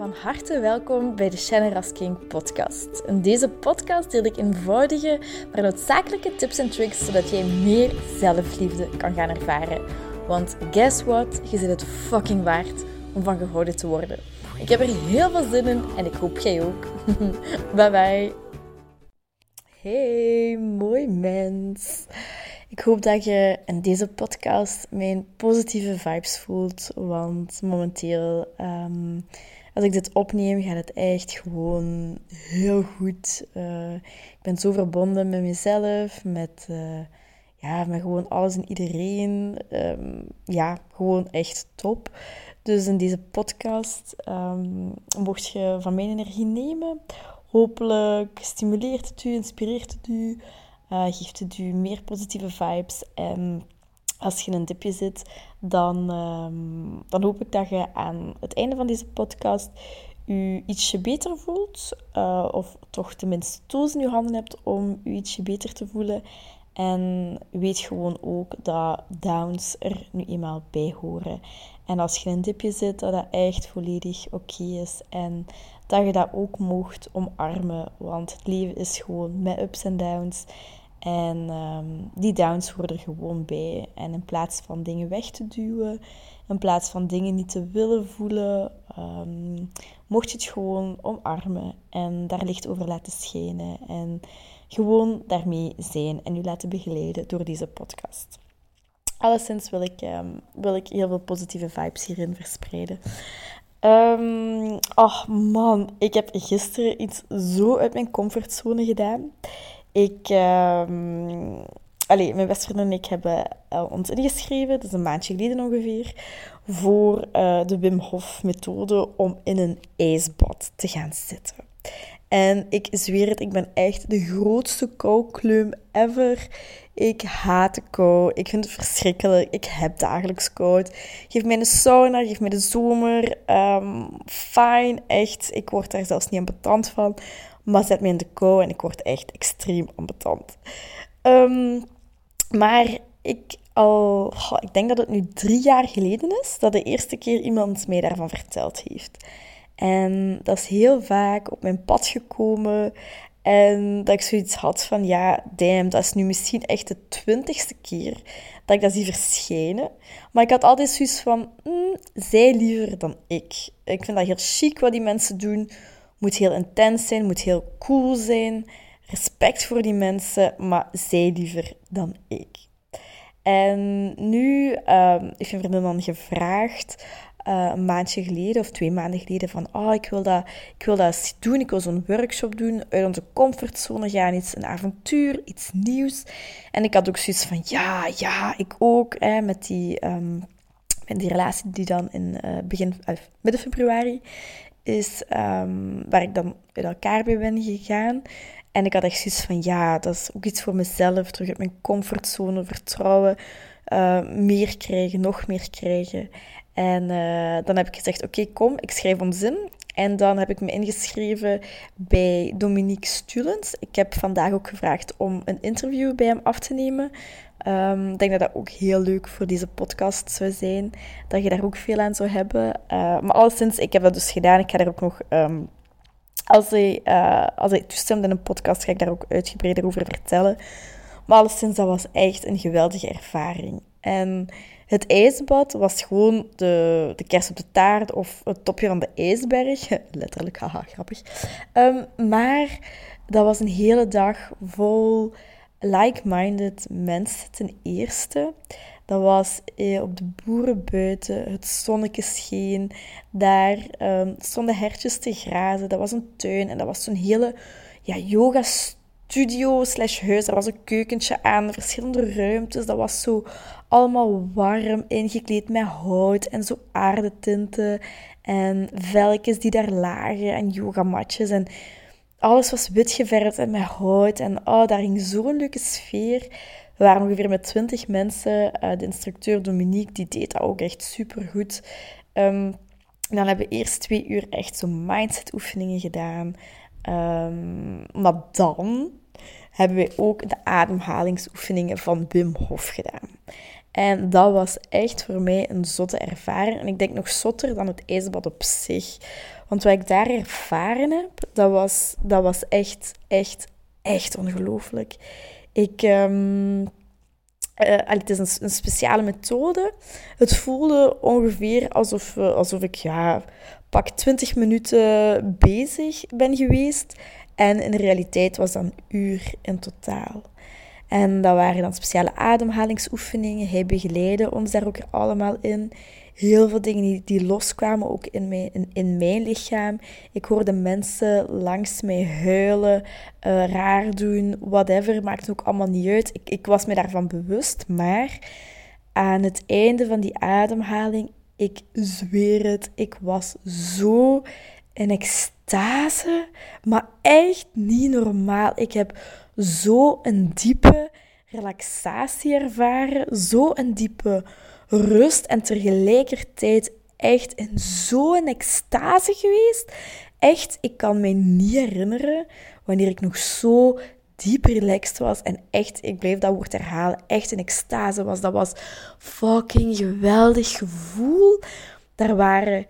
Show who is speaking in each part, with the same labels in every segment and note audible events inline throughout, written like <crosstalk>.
Speaker 1: Van harte welkom bij de Shannon Rasking podcast. In deze podcast deel ik eenvoudige, maar noodzakelijke tips en tricks zodat jij meer zelfliefde kan gaan ervaren. Want guess what? Je zit het fucking waard om van gehouden te worden. Ik heb er heel veel zin in en ik hoop jij ook. <laughs> bye bye. Hey, mooi mens. Ik hoop dat je in deze podcast mijn positieve vibes voelt. Want momenteel, um, als ik dit opneem, gaat het echt gewoon heel goed. Uh, ik ben zo verbonden met mezelf, met, uh, ja, met gewoon alles en iedereen. Um, ja, gewoon echt top. Dus in deze podcast um, mocht je van mijn energie nemen. Hopelijk stimuleert het u, inspireert het u. Uh, geeft het u meer positieve vibes. En als je in een dipje zit, dan, um, dan hoop ik dat je aan het einde van deze podcast u ietsje beter voelt. Uh, of toch tenminste tools in je handen hebt om u ietsje beter te voelen. En weet gewoon ook dat downs er nu eenmaal bij horen. En als je in een dipje zit, dat dat echt volledig oké is. En dat je dat ook mocht omarmen. Want het leven is gewoon met ups en downs. En um, die downs horen er gewoon bij. En in plaats van dingen weg te duwen, in plaats van dingen niet te willen voelen, um, mocht je het gewoon omarmen en daar licht over laten schijnen. En gewoon daarmee zijn en je laten begeleiden door deze podcast. Alleszins wil ik, um, wil ik heel veel positieve vibes hierin verspreiden. Um, oh man, ik heb gisteren iets zo uit mijn comfortzone gedaan. Ik, um, allee, mijn beste vriend en ik hebben uh, ons ingeschreven, dat is een maandje geleden ongeveer, voor uh, de Wim Hof methode om in een ijsbad te gaan zitten. En ik zweer het, ik ben echt de grootste koukleum ever. Ik haat de kou. Ik vind het verschrikkelijk. Ik heb dagelijks koud. Geef mij een sauna, geef mij de zomer. Um, fijn, echt. Ik word daar zelfs niet ambetant van. Maar zet me in de kou en ik word echt extreem ambetant. Um, maar ik al, ik denk dat het nu drie jaar geleden is dat de eerste keer iemand mij daarvan verteld heeft. En dat is heel vaak op mijn pad gekomen. En dat ik zoiets had van, ja, damn, dat is nu misschien echt de twintigste keer dat ik dat zie verschijnen. Maar ik had altijd zoiets van, mm, zij liever dan ik. Ik vind dat heel chic wat die mensen doen moet heel intens zijn, moet heel cool zijn. Respect voor die mensen, maar zij liever dan ik. En nu uh, heeft mijn vriendin dan gevraagd, uh, een maandje geleden of twee maanden geleden, van oh, ik wil dat, ik wil dat doen, ik wil zo'n workshop doen, uit onze comfortzone gaan, iets, een avontuur, iets nieuws. En ik had ook zoiets van, ja, ja, ik ook, hè, met die... Um, die relatie die dan in uh, begin, uh, midden februari is um, waar ik dan uit elkaar bij ben gegaan. En ik had echt zoiets van, ja, dat is ook iets voor mezelf. Terug uit mijn comfortzone, vertrouwen, uh, meer krijgen, nog meer krijgen. En uh, dan heb ik gezegd, oké, kom, ik schrijf ons in. En dan heb ik me ingeschreven bij Dominique Stulens. Ik heb vandaag ook gevraagd om een interview bij hem af te nemen. Um, ik denk dat dat ook heel leuk voor deze podcast zou zijn. Dat je daar ook veel aan zou hebben. Uh, maar alleszins, ik heb dat dus gedaan. Ik ga daar ook nog... Um, als, hij, uh, als toestemt in een podcast, ga ik daar ook uitgebreider over vertellen. Maar alleszins, dat was echt een geweldige ervaring. En het ijsbad was gewoon de, de kerst op de taart of het topje van de ijsberg. <laughs> Letterlijk, haha, grappig. Um, maar dat was een hele dag vol like-minded mensen ten eerste. Dat was eh, op de boeren buiten, het zonnetje scheen. Daar um, stonden hertjes te grazen. Dat was een tuin en dat was zo'n hele ja, yoga studio slash huis. Er was een keukentje aan, verschillende ruimtes. Dat was zo allemaal warm, ingekleed met hout en zo aardetinten. En velkjes die daar lagen en yogamatjes en alles was wit geverfd en met hout. En oh, daar ging zo'n leuke sfeer. We waren ongeveer met twintig mensen. Uh, de instructeur Dominique, die deed dat ook echt supergoed. Um, dan hebben we eerst twee uur echt zo'n mindset oefeningen gedaan. Um, maar dan hebben we ook de ademhalingsoefeningen van Wim Hof gedaan. En dat was echt voor mij een zotte ervaring. En ik denk nog zotter dan het ijsbad op zich. Want wat ik daar ervaren heb, dat was, dat was echt, echt, echt ongelooflijk. Ik... Um, het is een, speciale methode. Het voelde ongeveer alsof, alsof ik ja, pak 20 minuten bezig ben geweest. En in de realiteit was dat een uur in totaal. En dat waren dan speciale ademhalingsoefeningen. Hij begeleidde ons daar ook allemaal in. Heel veel dingen die, die loskwamen ook in mijn, in, in mijn lichaam. Ik hoorde mensen langs mij huilen, uh, raar doen, whatever. Maakt ook allemaal niet uit. Ik, ik was me daarvan bewust. Maar aan het einde van die ademhaling, ik zweer het, ik was zo in extase. Maar echt niet normaal. Ik heb zo een diepe relaxatie ervaren, zo een diepe rust en tegelijkertijd echt in zo'n extase geweest. Echt, ik kan me niet herinneren wanneer ik nog zo diep relaxed was en echt, ik blijf dat woord herhalen, echt in extase was. Dat was fucking geweldig gevoel. Daar waren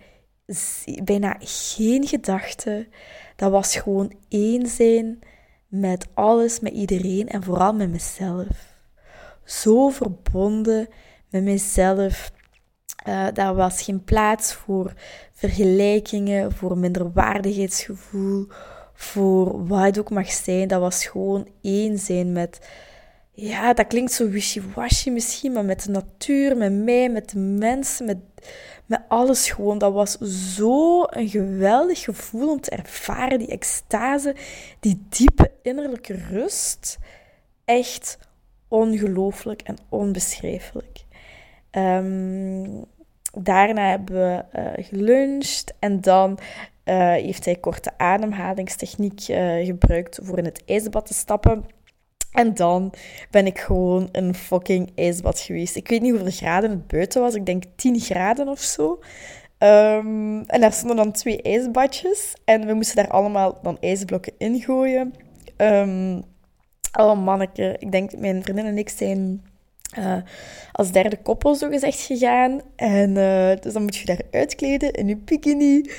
Speaker 1: bijna geen gedachten. Dat was gewoon één zijn met alles, met iedereen en vooral met mezelf. Zo verbonden met mezelf. Uh, daar was geen plaats voor vergelijkingen, voor minderwaardigheidsgevoel, voor wat het ook mag zijn. Dat was gewoon één zijn met, ja, dat klinkt zo wishy-washy misschien, maar met de natuur, met mij, met de mensen, met, met alles gewoon. Dat was zo een geweldig gevoel om te ervaren, die extase, die diepe innerlijke rust. Echt ongelooflijk en onbeschrijfelijk. Ehm, daarna hebben we uh, geluncht en dan uh, heeft hij korte ademhalingstechniek uh, gebruikt voor in het ijsbad te stappen. En dan ben ik gewoon een fucking ijsbad geweest. Ik weet niet hoeveel graden het buiten was. Ik denk 10 graden of zo. Um, en daar stonden dan twee ijsbadjes. En we moesten daar allemaal dan ijsblokken in gooien. Um, oh manneke, ik denk mijn vriendin en ik zijn uh, als derde koppel zo gezegd gegaan. En uh, dus dan moet je daar uitkleden in je bikini.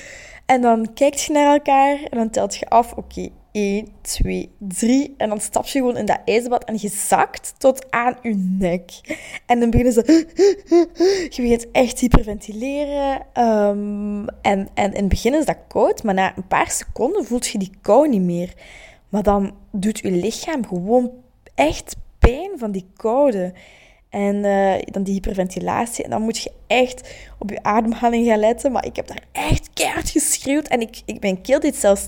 Speaker 1: En dan kijk je naar elkaar en dan telt je af, oké, 1, 2, 3. En dan stap je gewoon in dat ijsbad en je zakt tot aan je nek. En dan beginnen ze... <laughs> Je begint echt hyperventileren. Um, en, en in het begin is dat koud, maar na een paar seconden voelt je die kou niet meer. Maar dan doet je lichaam gewoon echt pijn van die koude. En uh, dan die hyperventilatie. En dan moet je echt op je ademhaling gaan letten. Maar ik heb daar echt keihard geschreeuwd. En ik, ik, mijn keel zelfs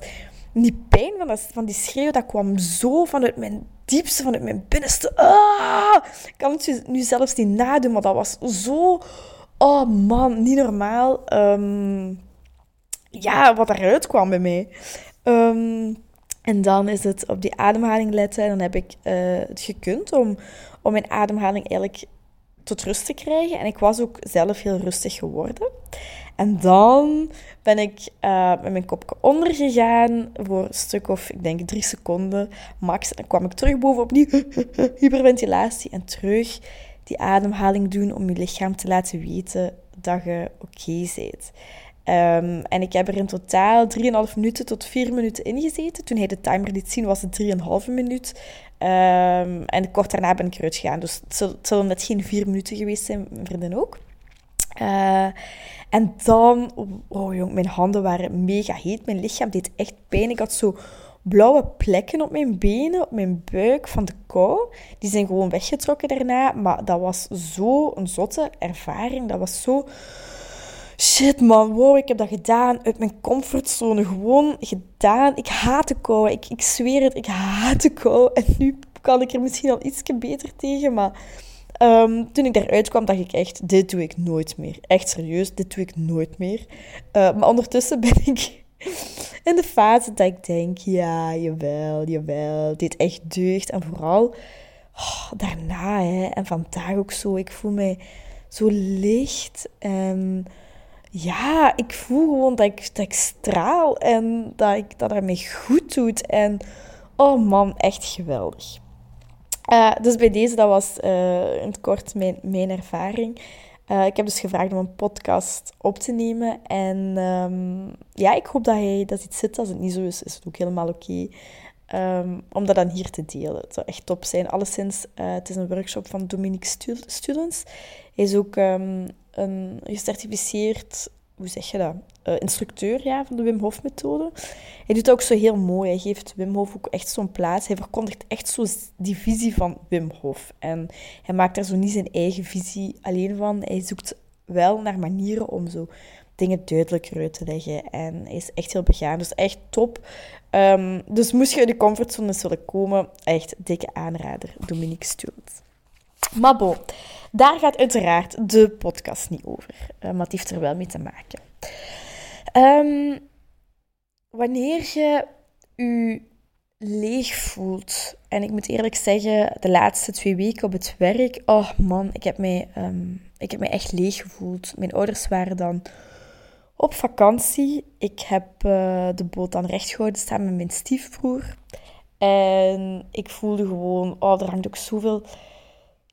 Speaker 1: die pijn van, dat, van die schreeuw. Dat kwam zo vanuit mijn diepste, vanuit mijn binnenste. Ah! Ik kan het nu zelfs niet nadoen. Maar dat was zo... Oh man, niet normaal. Um, ja, wat eruit kwam bij mij. Um, en dan is het op die ademhaling letten. En dan heb ik uh, het gekund om, om mijn ademhaling eigenlijk tot rust te krijgen. En ik was ook zelf heel rustig geworden. En dan ben ik uh, met mijn kopje onder gegaan voor een stuk of, ik denk, drie seconden max. En dan kwam ik terug boven opnieuw, <laughs> hyperventilatie. En terug die ademhaling doen om je lichaam te laten weten dat je oké okay bent. Um, en ik heb er in totaal 3,5 minuten tot 4 minuten ingezeten. Toen hij de timer liet zien, was het 3,5 minuut. Um, en kort daarna ben ik eruit gegaan. Dus het zullen net geen 4 minuten geweest zijn, mijn vriendin ook. Uh, en dan, oh jong, mijn handen waren mega heet. Mijn lichaam deed echt pijn. Ik had zo blauwe plekken op mijn benen, op mijn buik van de kou. Die zijn gewoon weggetrokken daarna. Maar dat was zo een zotte ervaring. Dat was zo shit man, wow, ik heb dat gedaan. Uit mijn comfortzone gewoon gedaan. Ik haat de kou. Ik, ik zweer het, ik haat de kou. En nu kan ik er misschien al iets beter tegen. Maar um, toen ik daaruit kwam, dacht ik echt, dit doe ik nooit meer. Echt serieus, dit doe ik nooit meer. Uh, maar ondertussen <laughs> ben ik in de fase dat ik denk, ja, jawel, jawel. Dit echt deugd. En vooral oh, daarna, hè, en vandaag ook zo. Ik voel mij zo licht en ja, ik voel gewoon dat ik, dat ik straal en dat, ik, dat mij goed doet. En oh man, echt geweldig. Uh, dus bij deze, dat was uh, in het kort mijn, mijn ervaring. Uh, ik heb dus gevraagd om een podcast op te nemen. En um, ja, ik hoop dat hij dat iets zit. Als het niet zo is, is het ook helemaal oké. Um, om dat dan hier te delen. Het zou echt top zijn. Alleszins, het is een workshop van Dominique Students. Hij is ook um, een gecertificeerd hoe zeg je dat? Uh, instructeur ja, van de Wim Hof methode. Hij doet dat ook zo heel mooi. Hij geeft Wim Hof ook echt zo'n plaats. Hij verkondigt echt zo die visie van Wim Hof. En hij maakt daar zo niet zijn eigen visie alleen van. Hij zoekt wel naar manieren om zo dingen duidelijker uit te leggen. En hij is echt heel begaan. Dus echt top. Um, dus moest je uit de comfortzone willen komen, echt dikke aanrader. Dominique Stewart. Maar bon, daar gaat uiteraard de podcast niet over. Uh, maar het heeft er wel mee te maken. Um, wanneer je je leeg voelt, en ik moet eerlijk zeggen, de laatste twee weken op het werk, oh man, ik heb mij, um, ik heb mij echt leeg gevoeld. Mijn ouders waren dan op vakantie. Ik heb uh, de boot dan recht gehouden staan met mijn stiefbroer. En ik voelde gewoon, oh, er hangt ook zoveel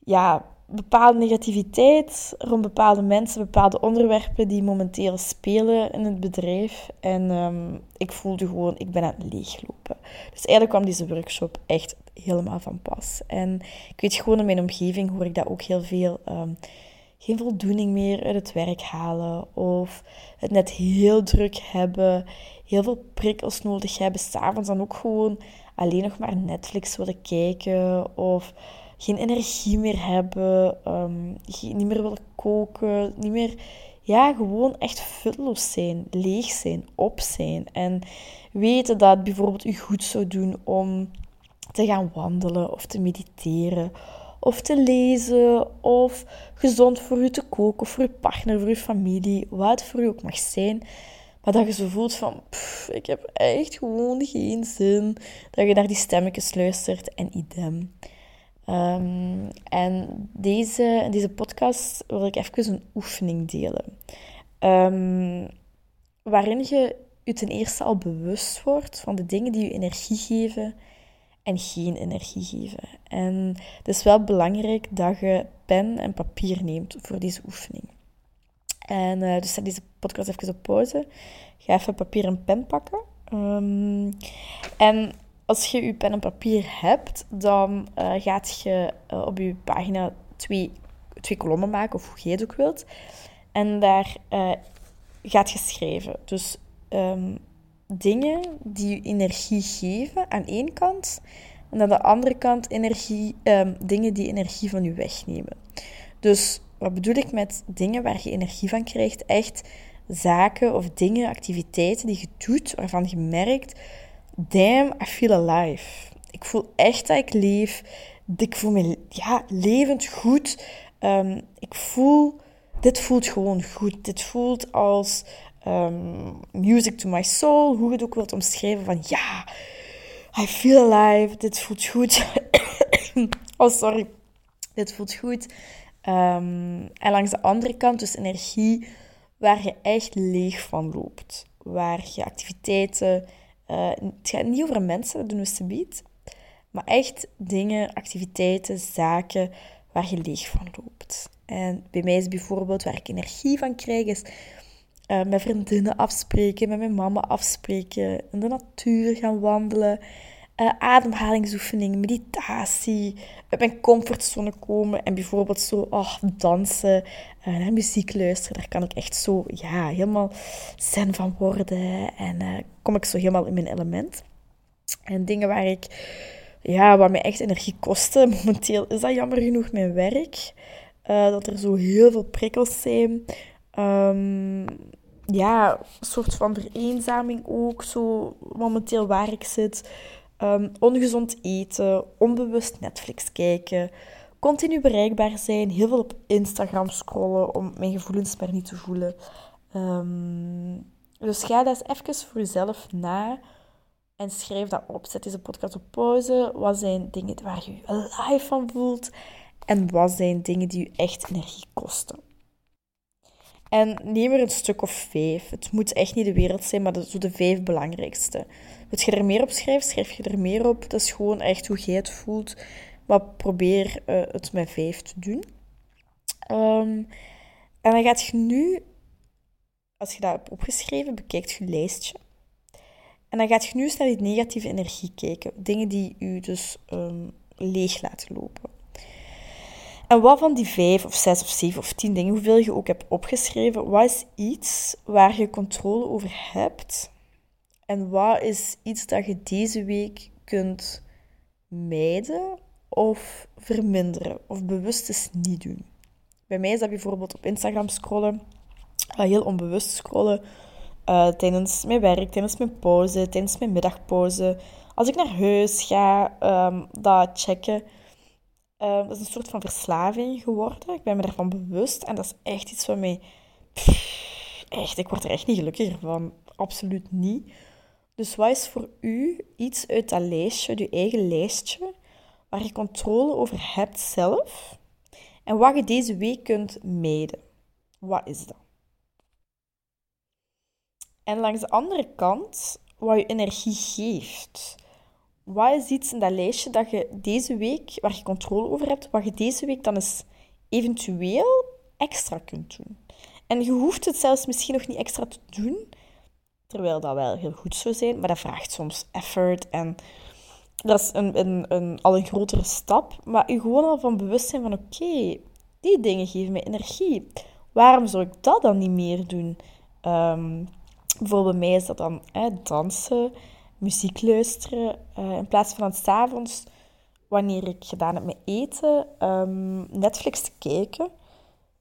Speaker 1: ja, bepaalde negativiteit rond bepaalde mensen, bepaalde onderwerpen die momenteel spelen in het bedrijf. En um, ik voelde gewoon, ik ben aan het leeglopen. Dus eigenlijk kwam deze workshop echt helemaal van pas. En ik weet gewoon in mijn omgeving hoor ik dat ook heel veel. Um, geen voldoening meer uit het werk halen. Of het net heel druk hebben. Heel veel prikkels nodig hebben. S'avonds dan ook gewoon alleen nog maar Netflix willen kijken. Of geen energie meer hebben, um, niet meer willen koken, niet meer, ja, gewoon echt vulloos zijn, leeg zijn, op zijn. En weten dat het bijvoorbeeld u goed zou doen om te gaan wandelen of te mediteren of te lezen of gezond voor u te koken of voor uw partner, voor uw familie, wat voor u ook mag zijn. Maar dat je zo voelt van, pff, ik heb echt gewoon geen zin. Dat je naar die stemmetjes luistert en idem. Um, en deze, deze podcast wil ik even een oefening delen. Um, waarin je je ten eerste al bewust wordt van de dingen die je energie geven en geen energie geven. En het is wel belangrijk dat je pen en papier neemt voor deze oefening. En uh, dus zet deze podcast even op pauze. Ga even papier en pen pakken. Um, en als je je pen en papier hebt, dan uh, gaat je uh, op je pagina twee, twee kolommen maken, of hoe je het ook wilt. En daar uh, gaat je schrijven. Dus um, dingen die je energie geven aan één kant. En aan de andere kant energie, um, dingen die energie van je wegnemen. Dus wat bedoel ik met dingen waar je energie van krijgt? Echt zaken of dingen, activiteiten die je doet, waarvan je merkt damn, I feel alive. Ik voel echt dat ik leef. Ik voel me ja, levend goed. Um, ik voel, dit voelt gewoon goed. Dit voelt als um, music to my soul. Hoe je het ook wilt omschrijven van ja, I feel alive. Dit voelt goed. <coughs> oh, sorry. Dit voelt goed. Um, en langs de andere kant, dus energie waar je echt leeg van loopt. Waar je activiteiten uh, het gaat niet over mensen, dat doen we subiet. Maar echt dingen, activiteiten, zaken waar je leeg van loopt. En bij mij is bijvoorbeeld waar ik energie van krijg, is uh, met vriendinnen afspreken, met mijn mama afspreken, in de natuur gaan wandelen, uh, ademhalingsoefening, meditatie, uit mijn comfortzone komen en bijvoorbeeld zo oh, dansen, uh, naar muziek luisteren. Daar kan ik echt zo ja, helemaal zen van worden en uh, kom ik zo helemaal in mijn element. En dingen waar ik, ja, wat mij echt energie kosten, <laughs> momenteel is dat jammer genoeg mijn werk. dat er zo heel veel prikkels zijn. Um, ja, een soort van vereenzaming ook, zo momenteel waar ik zit. Um, ongezond eten, onbewust Netflix kijken, continu bereikbaar zijn, heel veel op Instagram scrollen om mijn gevoelens maar niet te voelen. Um, dus ga dat eens even voor jezelf na en schrijf dat op. Zet deze podcast op pauze. Wat zijn dingen waar je je live van voelt? En wat zijn dingen die je echt energie kosten? En neem er een stuk of vijf. Het moet echt niet de wereld zijn, maar zo de vijf belangrijkste. Wil je er meer op schrijven, schrijf je er meer op. Dat is gewoon echt hoe jij het voelt. maar probeer uh, het met vijf te doen. Um, en dan gaat je nu, als je dat hebt opgeschreven, bekijkt je lijstje. En dan gaat je nu eens naar die negatieve energie kijken. Dingen die je dus um, leeg laten lopen. En wat van die vijf of zes of zeven of tien dingen, hoeveel je ook hebt opgeschreven, wat is iets waar je controle over hebt? En wat is iets dat je deze week kunt mijden of verminderen of bewust eens niet doen? Bij mij is dat bijvoorbeeld op Instagram scrollen, heel onbewust scrollen, uh, tijdens mijn werk, tijdens mijn pauze, tijdens mijn middagpauze. Als ik naar huis ga, um, dat checken. Um, dat is een soort van verslaving geworden. Ik ben me daarvan bewust. En dat is echt iets mij... echt, ik word er echt niet gelukkiger van. Absoluut niet. Dus wat is voor u iets uit dat lijstje, je eigen lijstje, waar je controle over hebt zelf en wat je deze week kunt mijden? Wat is dat? En langs de andere kant, wat je energie geeft. Wat is iets in dat lijstje dat je deze week, waar je controle over hebt, wat je deze week dan eens eventueel extra kunt doen? En je hoeft het zelfs misschien nog niet extra te doen, terwijl dat wel heel goed zou zijn, maar dat vraagt soms effort en dat is een, een, een, al een grotere stap. Maar je gewoon al van bewust zijn van oké, die dingen geven mij energie. Waarom zou ik dat dan niet meer doen? Um, bijvoorbeeld bij mij is dat dan dansen, muziek luisteren. Uh, in plaats van het avonds, wanneer ik gedaan heb met eten, um, Netflix te kijken.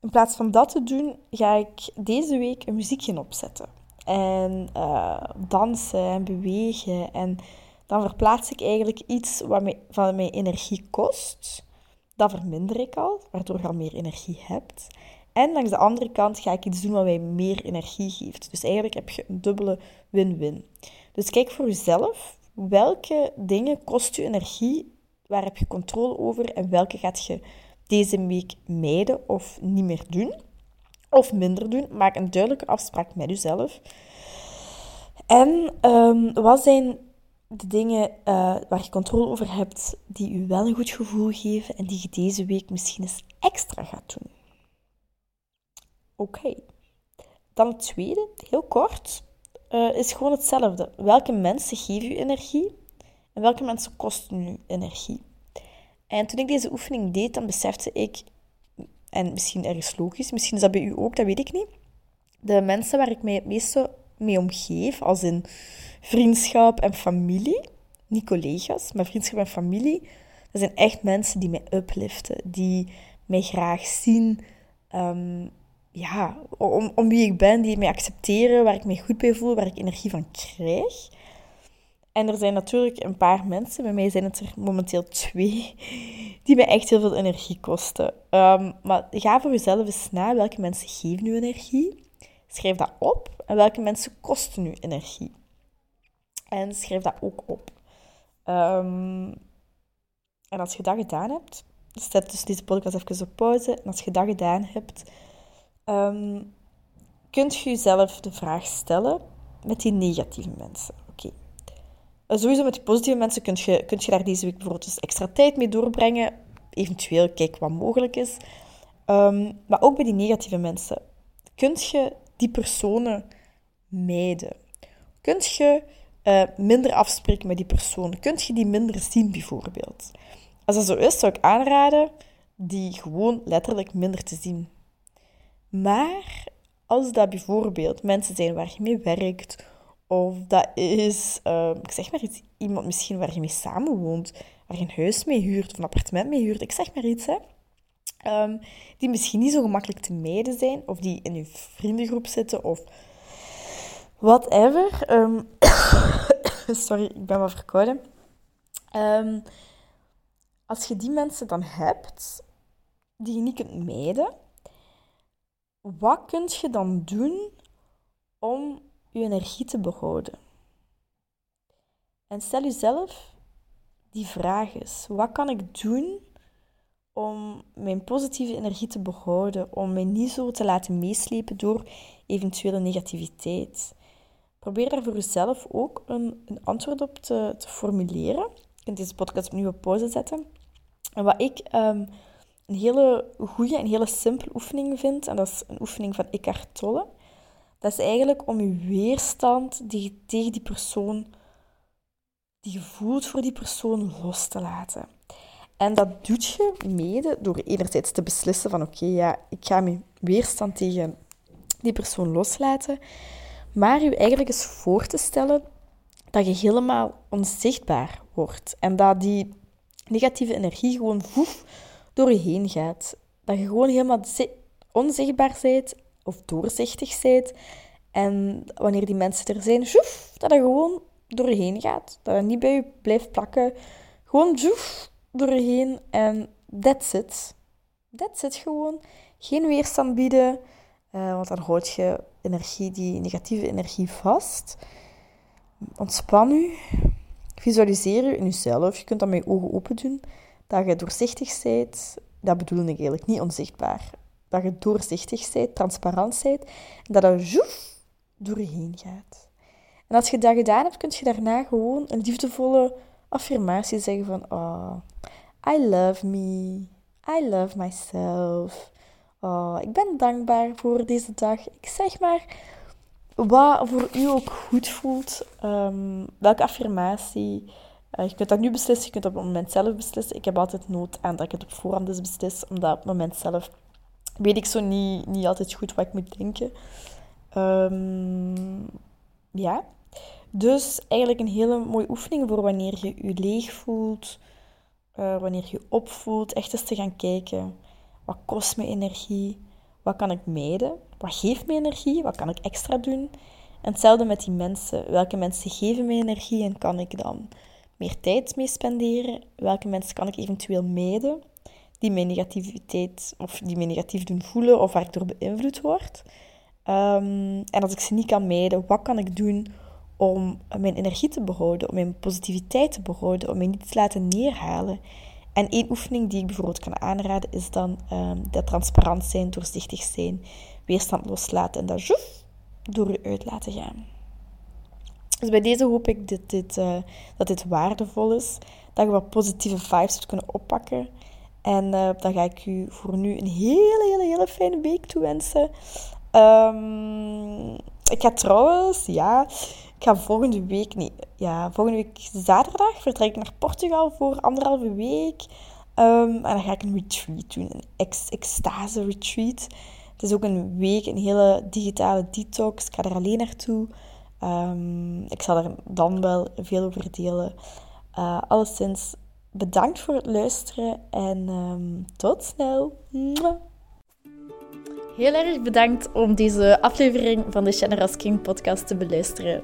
Speaker 1: In plaats van dat te doen, ga ik deze week een muziekje opzetten. En uh, dansen en bewegen. En dan verplaats ik eigenlijk iets wat mij, van mijn energie kost. Dat verminder ik al, waardoor je al meer energie hebt. En langs de andere kant ga ik iets doen wat mij meer energie geeft. Dus eigenlijk heb je een dubbele win-win. Dus kijk voor jezelf, welke dingen kost je energie, waar heb je controle over en welke gaat je deze week mijden of niet meer doen. Of minder doen. Maak een duidelijke afspraak met jezelf. En um, wat zijn de dingen uh, waar je controle over hebt, die je wel een goed gevoel geven en die je deze week misschien eens extra gaat doen? Oké. Dan het tweede, heel kort, uh, is gewoon hetzelfde. Welke mensen geven je energie en welke mensen kosten je energie? En toen ik deze oefening deed, dan besefte ik, en misschien ergens logisch, misschien is dat bij u ook, dat weet ik niet. De mensen waar ik mij het meeste mee omgeef, als in vriendschap en familie, niet collega's, maar vriendschap en familie, dat zijn echt mensen die mij upliften, die mij graag zien, ehm, ja, om, om wie ik ben, die mij accepteren, waar ik me goed bij voel, waar ik energie van krijg. En er zijn natuurlijk een paar mensen, bij mij zijn het er momenteel twee, die mij echt heel veel energie kosten. Um, maar ga voor jezelf eens na welke mensen geven nu energie. Schrijf dat op. En welke mensen kosten nu energie. En schrijf dat ook op. Um, en als je dat gedaan hebt, zet dus deze podcast even op pauze. En als je dat gedaan hebt, um, kunt je jezelf de vraag stellen met die negatieve mensen. Oké. Eh, sowieso met die positieve mensen kun je, kun je daar deze week bijvoorbeeld dus extra tijd mee doorbrengen. Eventueel kijk wat mogelijk is. Um, maar ook bij die negatieve mensen. Kunt je die personen mijden? Kunt je uh, minder afspreken met die personen? Kunt je die minder zien, bijvoorbeeld? Als dat zo is, zou ik aanraden die gewoon letterlijk minder te zien. Maar als dat bijvoorbeeld mensen zijn waar je mee werkt, of dat is, uh, ik zeg maar iets, iemand misschien waar je mee samenwoont, waar je een huis mee huurt of een appartement mee huurt, ik zeg maar iets, hè. Um, die misschien niet zo gemakkelijk te mijden zijn, of die in je vriendengroep zitten, of whatever. Um, <coughs> sorry, ik ben wat verkouden. Als je die mensen dan hebt, die je niet kunt mijden, wat kun je dan doen om je energie te behouden? En stel jezelf die vraag eens. Wat kan ik doen om mijn positieve energie te behouden, om mij niet zo te laten meeslepen door eventuele negativiteit. Probeer daar voor jezelf ook een, een antwoord op te, te, formuleren. Je kunt deze podcast opnieuw op pauze zetten. En wat ik ehm, een hele goede en hele simpele oefening vind, en dat is een oefening van Eckhart Tolle, dat is eigenlijk om je weerstand die je tegen die persoon, die je voelt voor die persoon, los te laten. En dat doet je mede door enerzijds te beslissen van oké, ja, ik ga mijn weerstand tegen die persoon loslaten, maar je eigenlijk eens voor te stellen dat je helemaal onzichtbaar wordt en dat die negatieve energie gewoon voef door gaat. Dat je gewoon helemaal onzichtbaar bent of doorzichtig bent. En wanneer die mensen er zijn, zoef, dat het gewoon door je heen gaat. Dat het niet bij je blijft plakken. Gewoon zoef, door je heen en that's it. That's it gewoon. Geen weerstand bieden, uh, want dan houd je energie, die negatieve energie vast. Ontspan u. Visualiseer je in jezelf. Je kunt dat met je ogen open doen. Dat je doorzichtig bent. Dat bedoel ik eigenlijk niet onzichtbaar. Dat je doorzichtig bent, transparant bent. En dat dat zoef door je heen gaat. En als je dat gedaan hebt, kun je daarna gewoon een liefdevolle affirmatie zeggen van... Oh, I love me. I love myself. Oh, ik ben dankbaar voor deze dag. Ik zeg maar wat voor u ook goed voelt. Um, welke affirmatie. Uh, je kunt dat nu beslissen, je kunt op het moment zelf beslissen. Ik heb altijd nood aan dat ik het op voorhand dus beslis, omdat op het moment zelf weet ik zo niet, niet altijd goed wat ik moet denken. Um, ja. Dus eigenlijk een hele mooie oefening voor wanneer je je leeg voelt, uh, wanneer je opvoelt, echt eens te gaan kijken. Wat kost me energie? Wat kan ik mijden? Wat geeft me energie? Wat kan ik extra doen? En hetzelfde met die mensen. Welke mensen geven me energie en kan ik dan meer tijd mee spenderen? Welke mensen kan ik eventueel mijden die mijn negativiteit of die mij negatief doen voelen of waar ik door beïnvloed word? Um, en als ik ze niet kan mijden, wat kan ik doen om mijn energie te behouden, om mijn positiviteit te behouden, om mij niet te laten neerhalen? En één oefening die ik bijvoorbeeld kan aanraden is dan um, dat transparant zijn, doorzichtig zijn, weerstand loslaten en dat door je uit laten gaan. Dus bij deze hoop ik dit, uh, dat dit waardevol is, dat je wat positieve vibes hebt kunnen oppakken. En uh, dan ga ik u voor nu een hele, hele, hele fijne week toewensen. Um, ik ga trouwens, ja, ik ga volgende week, nee, ja, volgende week zaterdag vertrek ik naar Portugal voor anderhalve week. Um, en dan ga ik een retreat doen, een ex extase retreat. Het is ook een week, een hele digitale detox. Ik ga er alleen naartoe. Um, ik zal er dan wel veel over delen. Uh, alleszins, bedankt voor het luisteren en um, tot snel. Heel erg bedankt om deze aflevering van de Generous King podcast te beluisteren.